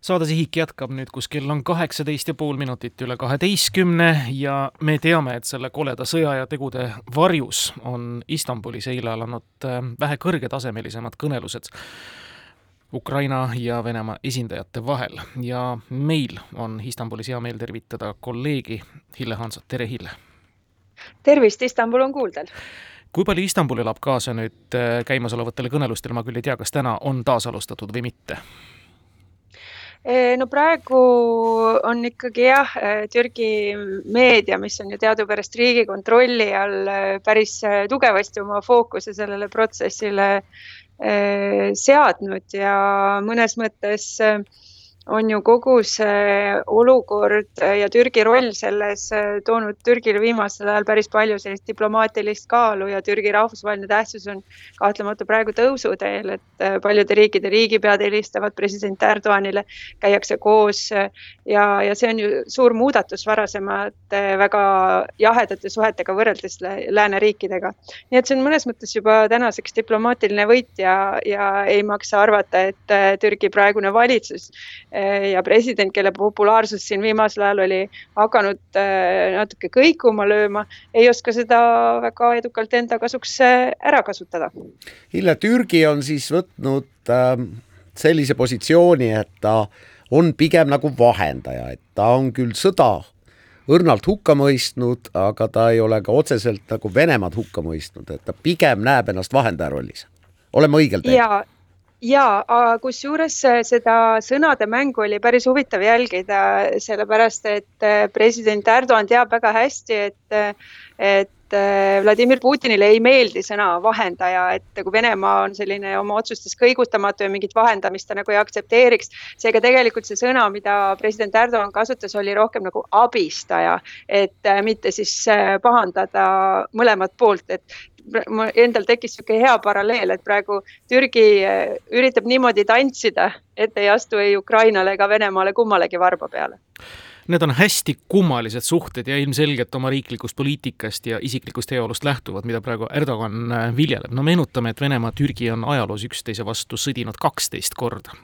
saade Sihik jätkab nüüd, kus kell on kaheksateist ja pool minutit üle kaheteistkümne ja me teame, et selle koleda sõja ja tegude varjus on Istanbulis eile alanud äh, vähe kõrgetasemelisemad kõnelused Ukraina ja Venemaa esindajate vahel ja meil on Istanbulis hea meel tervitada kolleegi Hille Hansot, tere Hille! tervist, Istanbul on kuuldel! kui palju Istanbul elab kaasa nüüd äh, käimasolevatele kõnelustele, ma küll ei tea, kas täna on taas alustatud või mitte? No praegu on ikkagi jah, Türgi meedia, mis on ju teadupärast Riigikontrolli all päris tugevasti oma fookuse sellele protsessile seadnud ja mõnes mõttes äh, on ju kogu see olukord ja Türgi roll selles äh, toonud Türgile viimasel ajal päris palju sellist diplomaatilist kaalu ja Türgi rahvusvaheline tähtsus on kahtlemata praegu tõusuteel, et äh, paljude riikide riigipead helistavad president Erdoganile, käiakse koos äh, ja, ja see on ju suur muudatus varasemate väga jahedate suhetega võrreldes lääneriikidega. nii et see on mõnes mõttes juba tänaseks diplomaatiline võit ja, ja ei maksa arvata, et Türgi praegune valitsus ja president, kelle populaarsus siin viimasel ajal oli hakanud eh, natuke kõikuma lööma, ei oska seda väga edukalt enda kasuks eh, ära kasutada. Hille, Türgi on siis võtnud äh, sellise positsiooni, et ta on pigem nagu vahendaja, et ta on küll sõda õrnalt hukka mõistnud, aga ta ei ole ka otseselt nagu Venemaad hukka mõistnud, et ta pigem näeb ennast vahendaja rollis. oleme õigel teel? Ja kusjuures äh, seda sõnade mängu oli päris huvitav jälgida, sellepärast et äh, president Erdoğan teab väga hästi, et, äh, et Vladimir Putinile ei meeldi sõna vahendaja, et kui Venemaa on selline oma otsustes kõigutamatu ja mingit vahendamist ta nagu ei aktsepteeriks. seega tegelikult see sõna, mida president Erdoğan kasutas, oli rohkem nagu abistaja, et mitte siis pahandada mõlemat poolt, et mul endal tekkis sihuke hea paralleel, et praegu Türgi eh, üritab niimoodi tantsida, et ei astu ei Ukrainale ega Venemaale kummalegi varba peale. Need on hästi kummalised suhted ja ilmselgelt oma riiklikust poliitikast ja isiklikust heaolust lähtuvad, mida praegu Erdogan eh, viljeleb. no meenutame, et Venemaa, Türgi on ajaloos üksteise vastu sõdinud kaksteist korda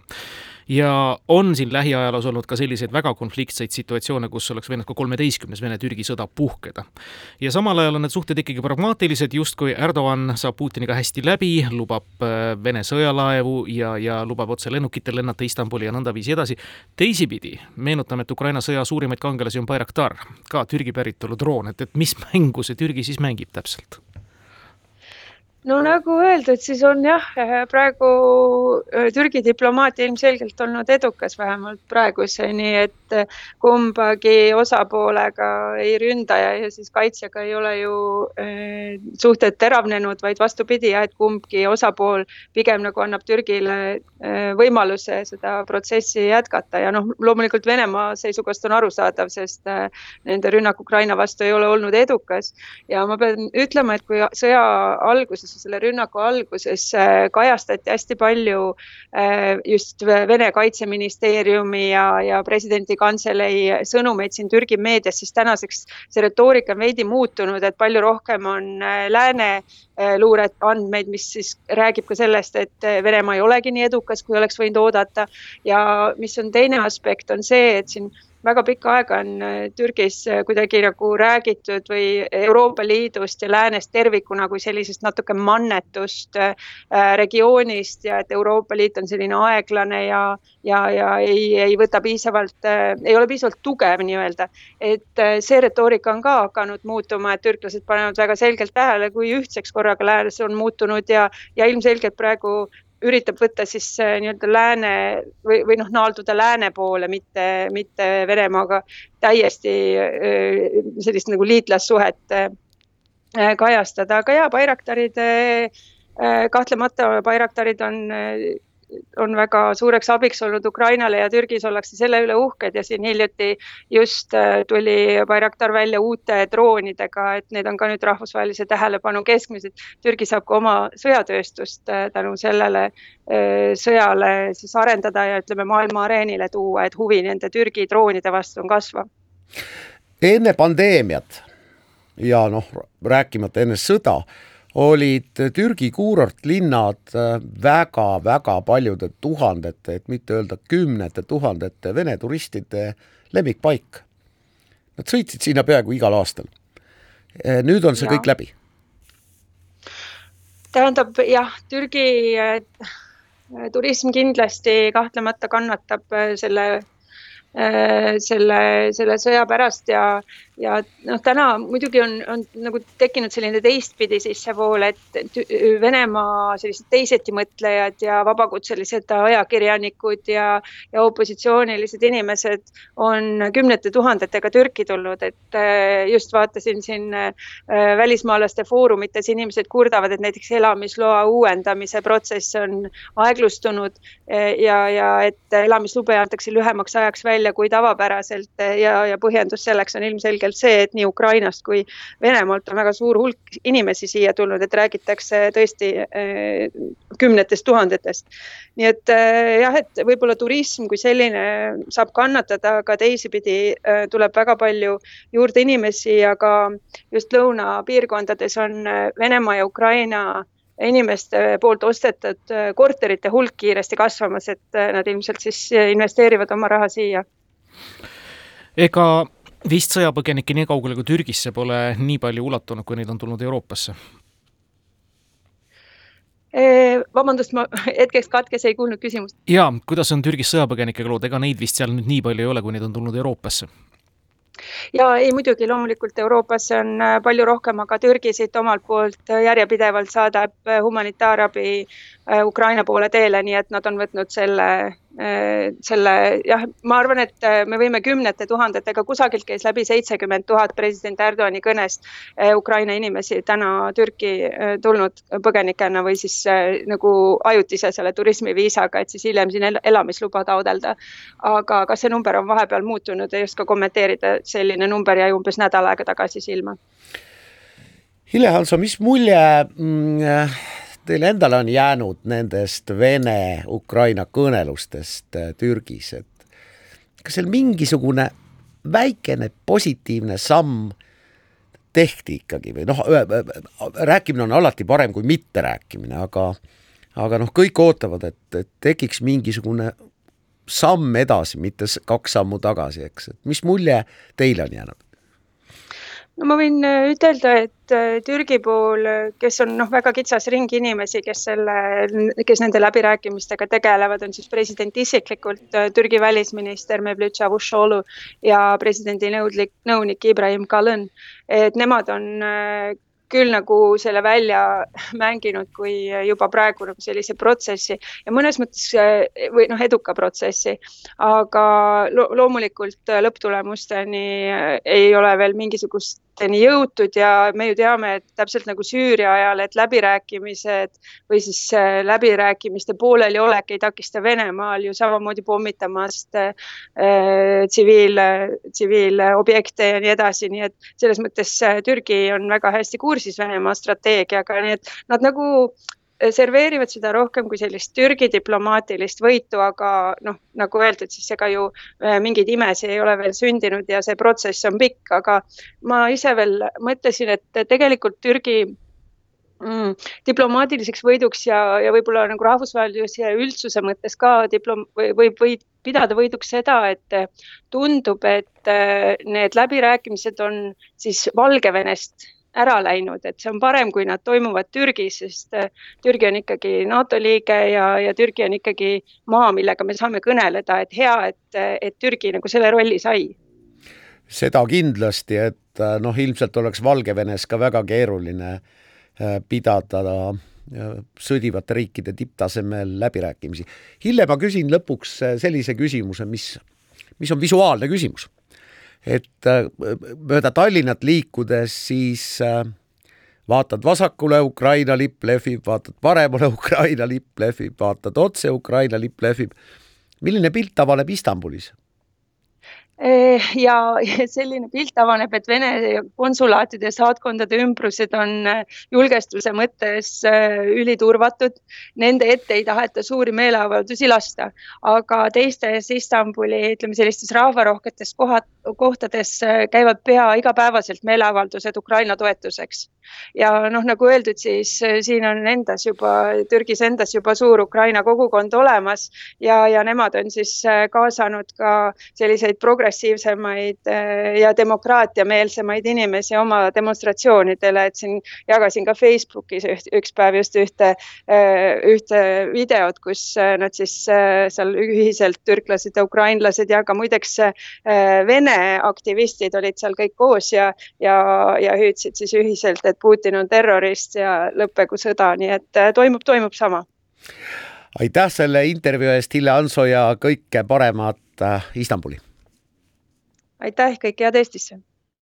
ja on siin lähiajaloos olnud ka selliseid väga konfliktseid situatsioone, kus oleks võinud ka kolmeteistkümnes Vene-Türgi sõda puhkeda. ja samal ajal on need suhted ikkagi pragmaatilised, justkui Erdoğan saab Putiniga hästi läbi, lubab äh, Vene sõjalaevu ja, ja lubab otse lennukitel lennata Istanbuli ja nõndaviisi edasi. teisipidi meenutame, et Ukraina sõja suurimaid kangelasi on Bayraktar, ka Türgi päritolu droon, et, et mis mängu see Türgi siis mängib täpselt? No nagu öeldud, siis on jah, praegu äh, Türgi diplomaatia ilmselgelt olnud edukas, vähemalt praeguseni, et äh, kumbagi osapoolega ei ründaja ja siis kaitsjaga ei ole ju äh, suhted teravnenud, vaid vastupidi, et kumbki osapool pigem nagu annab Türgile võimaluse seda protsessi jätkata. Ja noh, loomulikult Venemaa seisukohast on arusaadav, sest nende rünnak Ukraina vastu ei ole olnud edukas. Ja ma pean ütlema, et kui sõja alguses selle rünnaku alguses äh, kajastati hästi palju äh, just Vene kaitseministeeriumi ja, ja presidendi kantselei sõnumeid siin Türgi meedias, siis tänaseks see retoorika on veidi muutunud, et palju rohkem on äh, lääne luureandmeid, mis siis räägib ka sellest, et Venemaa ei olegi nii edukas, kui oleks võinud oodata. ja mis on teine aspekt, on see, et siin väga pikka aega on äh, Türgis äh, kuidagi nagu räägitud või Euroopa Liidust ja läänest tervikuna kui sellisest natuke mannetust äh, regioonist ja et Euroopa Liit on selline aeglane ja, ja, ja ei, ei võta piisavalt, ei ole piisavalt tugev nii-öelda. et see retoorika on ka hakanud muutuma, et türklased panevad väga selgelt tähele, kui ühtseks korraga läänes on muutunud ja, ja ilmselgelt praegu üritab võtta siis äh, nii-öelda lääne või, või noh, naalduda lääne poole, mitte, mitte Venemaaga. Täiesti äh, sellist nagu liitlassuhet äh, kajastada, aga ja Bayraktarid kahtlemata Bayraktarid on on väga suureks abiks olnud Ukrainale ja Türgis ollakse selle üle uhked ja siin hiljuti just äh, tuli Bayraktar välja uute droonidega, et need on ka nüüd rahvusvahelise tähelepanu keskmes, et Türgi saab ka oma sõjatööstust äh, tänu sellele äh, sõjale siis arendada ja ütleme maailma areenile tuua, et huvi nende Türgi droonide vastu on kasvav. enne pandeemiat ja noh, rääkimata enne sõda olid Türgi kuurortlinnad väga-väga paljude tuhandete, et mitte öelda kümnete tuhandete Vene turistide lemmikpaik. Nad sõitsid sinna peaaegu igal aastal. nüüd on see ja. kõik läbi. tähendab jah, Türgi äh, turism kindlasti kahtlemata kannatab äh, selle Äh, selle, selle sõja pärast ja, ja noh, täna muidugi on, on nagu tekkinud selline teistpidi sissevool, et Venemaa sellised teiseti mõtlejad ja vabakutselised ajakirjanikud ja, ja opositsioonilised inimesed on kümnete tuhandetega Türki tulnud, et äh, just vaatasin siin äh, välismaalaste foorumites inimesed kurdavad, et näiteks elamisloa uuendamise protsess on aeglustunud ja, ja et elamislube antakse lühemaks ajaks välja kui tavapäraselt ja, ja põhjendus selleks on ilmselgelt see, et nii Ukrainast kui Venemaalt on väga suur hulk inimesi siia tulnud, et räägitakse tõesti eh, kümnetest tuhandetest. nii et eh, jah, et võib-olla turism kui selline saab kannatada, aga teisipidi eh, tuleb väga palju juurde inimesi ja ka just lõunapiirkondades on Venemaa ja Ukraina inimeste poolt ostetud korterite hulk kiiresti kasvamas, et nad ilmselt siis investeerivad oma raha siia ega vist sõjapõgenikke nii kaugele kui Türgisse pole nii palju ulatunud, kui neid on tulnud Euroopasse? vabandust, ma hetkeks katkes, ei kuulnud küsimust. jaa, kuidas on Türgis sõjapõgenikega lood, ega neid vist seal nüüd nii palju ei ole, kui neid on tulnud Euroopasse? ja ei, muidugi loomulikult Euroopasse on äh, palju rohkem, aga Türgi siit omalt poolt järjepidevalt saadab äh, humanitaarabi äh, Ukraina poole teele, nii et nad on võtnud selle Äh, selle jah, ma arvan, et äh, me võime kümnete tuhandetega, kusagilt käis läbi seitsekümmend tuhat president Erdogani kõnest äh, Ukraina inimesi täna Türki tulnud põgenikena või siis nagu ajutise selle turismiviisaga, et siis hiljem siin elamisluba taodelda. aga kas see number on vahepeal muutunud, ei oska kommenteerida, selline number jäi umbes nädal aega tagasi silma. Hille Hanso, mis mulje mm, teile endale on jäänud nendest Vene-Ukraina kõnelustest äh, Türgis, et kas seal mingisugune väikene positiivne samm tehti ikkagi või noh, rääkimine on alati parem kui mitterääkimine, aga aga noh, kõik ootavad, et, et tekiks mingisugune samm edasi, mitte kaks sammu tagasi, eks, et mis mulje teile on jäänud? No ma võin äh, ütelda, et äh, Türgi puhul, äh, kes on noh, väga kitsas ring inimesi, kes selle, kes nende läbirääkimistega tegelevad, on siis president isiklikult, Türgi välisminister Mevlüt Çavuşoğlu ja presidendi nõudlik, nõunik Ibrahim Kalın. et nemad on küll nagu selle välja mänginud kui juba praegu nagu sellise protsessi ja mõnes mõttes või noh, eduka protsessi. aga lo loomulikult lõpptulemusteni ei ole veel mingisugust tulemusteni jõutud ja me ju teame, et täpselt nagu Süüria ajal, et läbirääkimised või siis äh, läbirääkimiste pooleliolek ei takista Venemaal ju samamoodi pommitamast äh, tsiviil tsiviilobjekte ja nii edasi, nii et selles mõttes äh, Türgi on väga hästi kursis Venemaa strateegiaga, nii et nad nagu serveerivad seda rohkem kui sellist Türgi diplomaatilist võitu, aga noh, nagu öeldud, siis ega ju äh, mingeid imesid ei ole veel sündinud ja see protsess on pikk, aga ma ise veel mõtlesin, et tegelikult Türgi mm, diplomaatiliseks võiduks ja, ja võib-olla nagu rahvusvahelise üldsuse mõttes ka diplom- või võib, võib pidada võiduks seda, et tundub, et äh, need läbirääkimised on siis Valgevenest ära läinud, et see on parem, kui nad toimuvad Türgis, sest äh, Türgi on ikkagi NATO liige ja, ja Türgi on ikkagi maa, millega me saame kõneleda, et hea, et, et Türgi nagu selle rolli sai. seda kindlasti, et äh, noh, ilmselt oleks Valgevenes ka väga keeruline äh, pidada sõdivate riikide tipptasemel läbirääkimisi. hiljem ma küsin lõpuks sellise küsimuse, mis, mis on visuaalne küsimus et äh, mööda Tallinnat liikudes siis äh, vaatad vasakule, Ukraina lipp lehvib, vaatad paremale, Ukraina lipp lehvib, vaatad otse, Ukraina lipp lehvib. milline pilt avaneb Istanbulis? Eh, ja selline pilt avaneb, et Vene konsulaatide saatkondade ümbrused on eh, julgestuse mõttes eh, üliturvatud. Nende ette ei taheta suuri meeleavaldusi lasta, aga teistes Istanbuli, ütleme sellistes rahvarohketes kohad, kohtades käivad pea igapäevaselt meeleavaldused Ukraina toetuseks. ja noh, nagu öeldud, siis siin on endas juba, Türgis endas juba suur Ukraina kogukond olemas ja, ja nemad on siis kaasanud ka selliseid progressiivseid progressiivsemaid eh, ja demokraatiameelsemaid inimesi oma demonstratsioonidele, et siin jagasin ka Facebookis üht, üks päev just ühte, eh, ühte videot, kus eh, nad siis seal ühiselt, türklased ja ukrainlased ja ka muideks Vene aktivistid olid seal kõik koos ja, ja, ja hüüdsid siis ühiselt, et Putin on terrorist ja lõppegu sõda, nii et toimub, toimub sama aitäh selle intervjuu eest, Hille Hanso ja kõike paremat Istanbuli! Aitäh, kõike head Eestisse!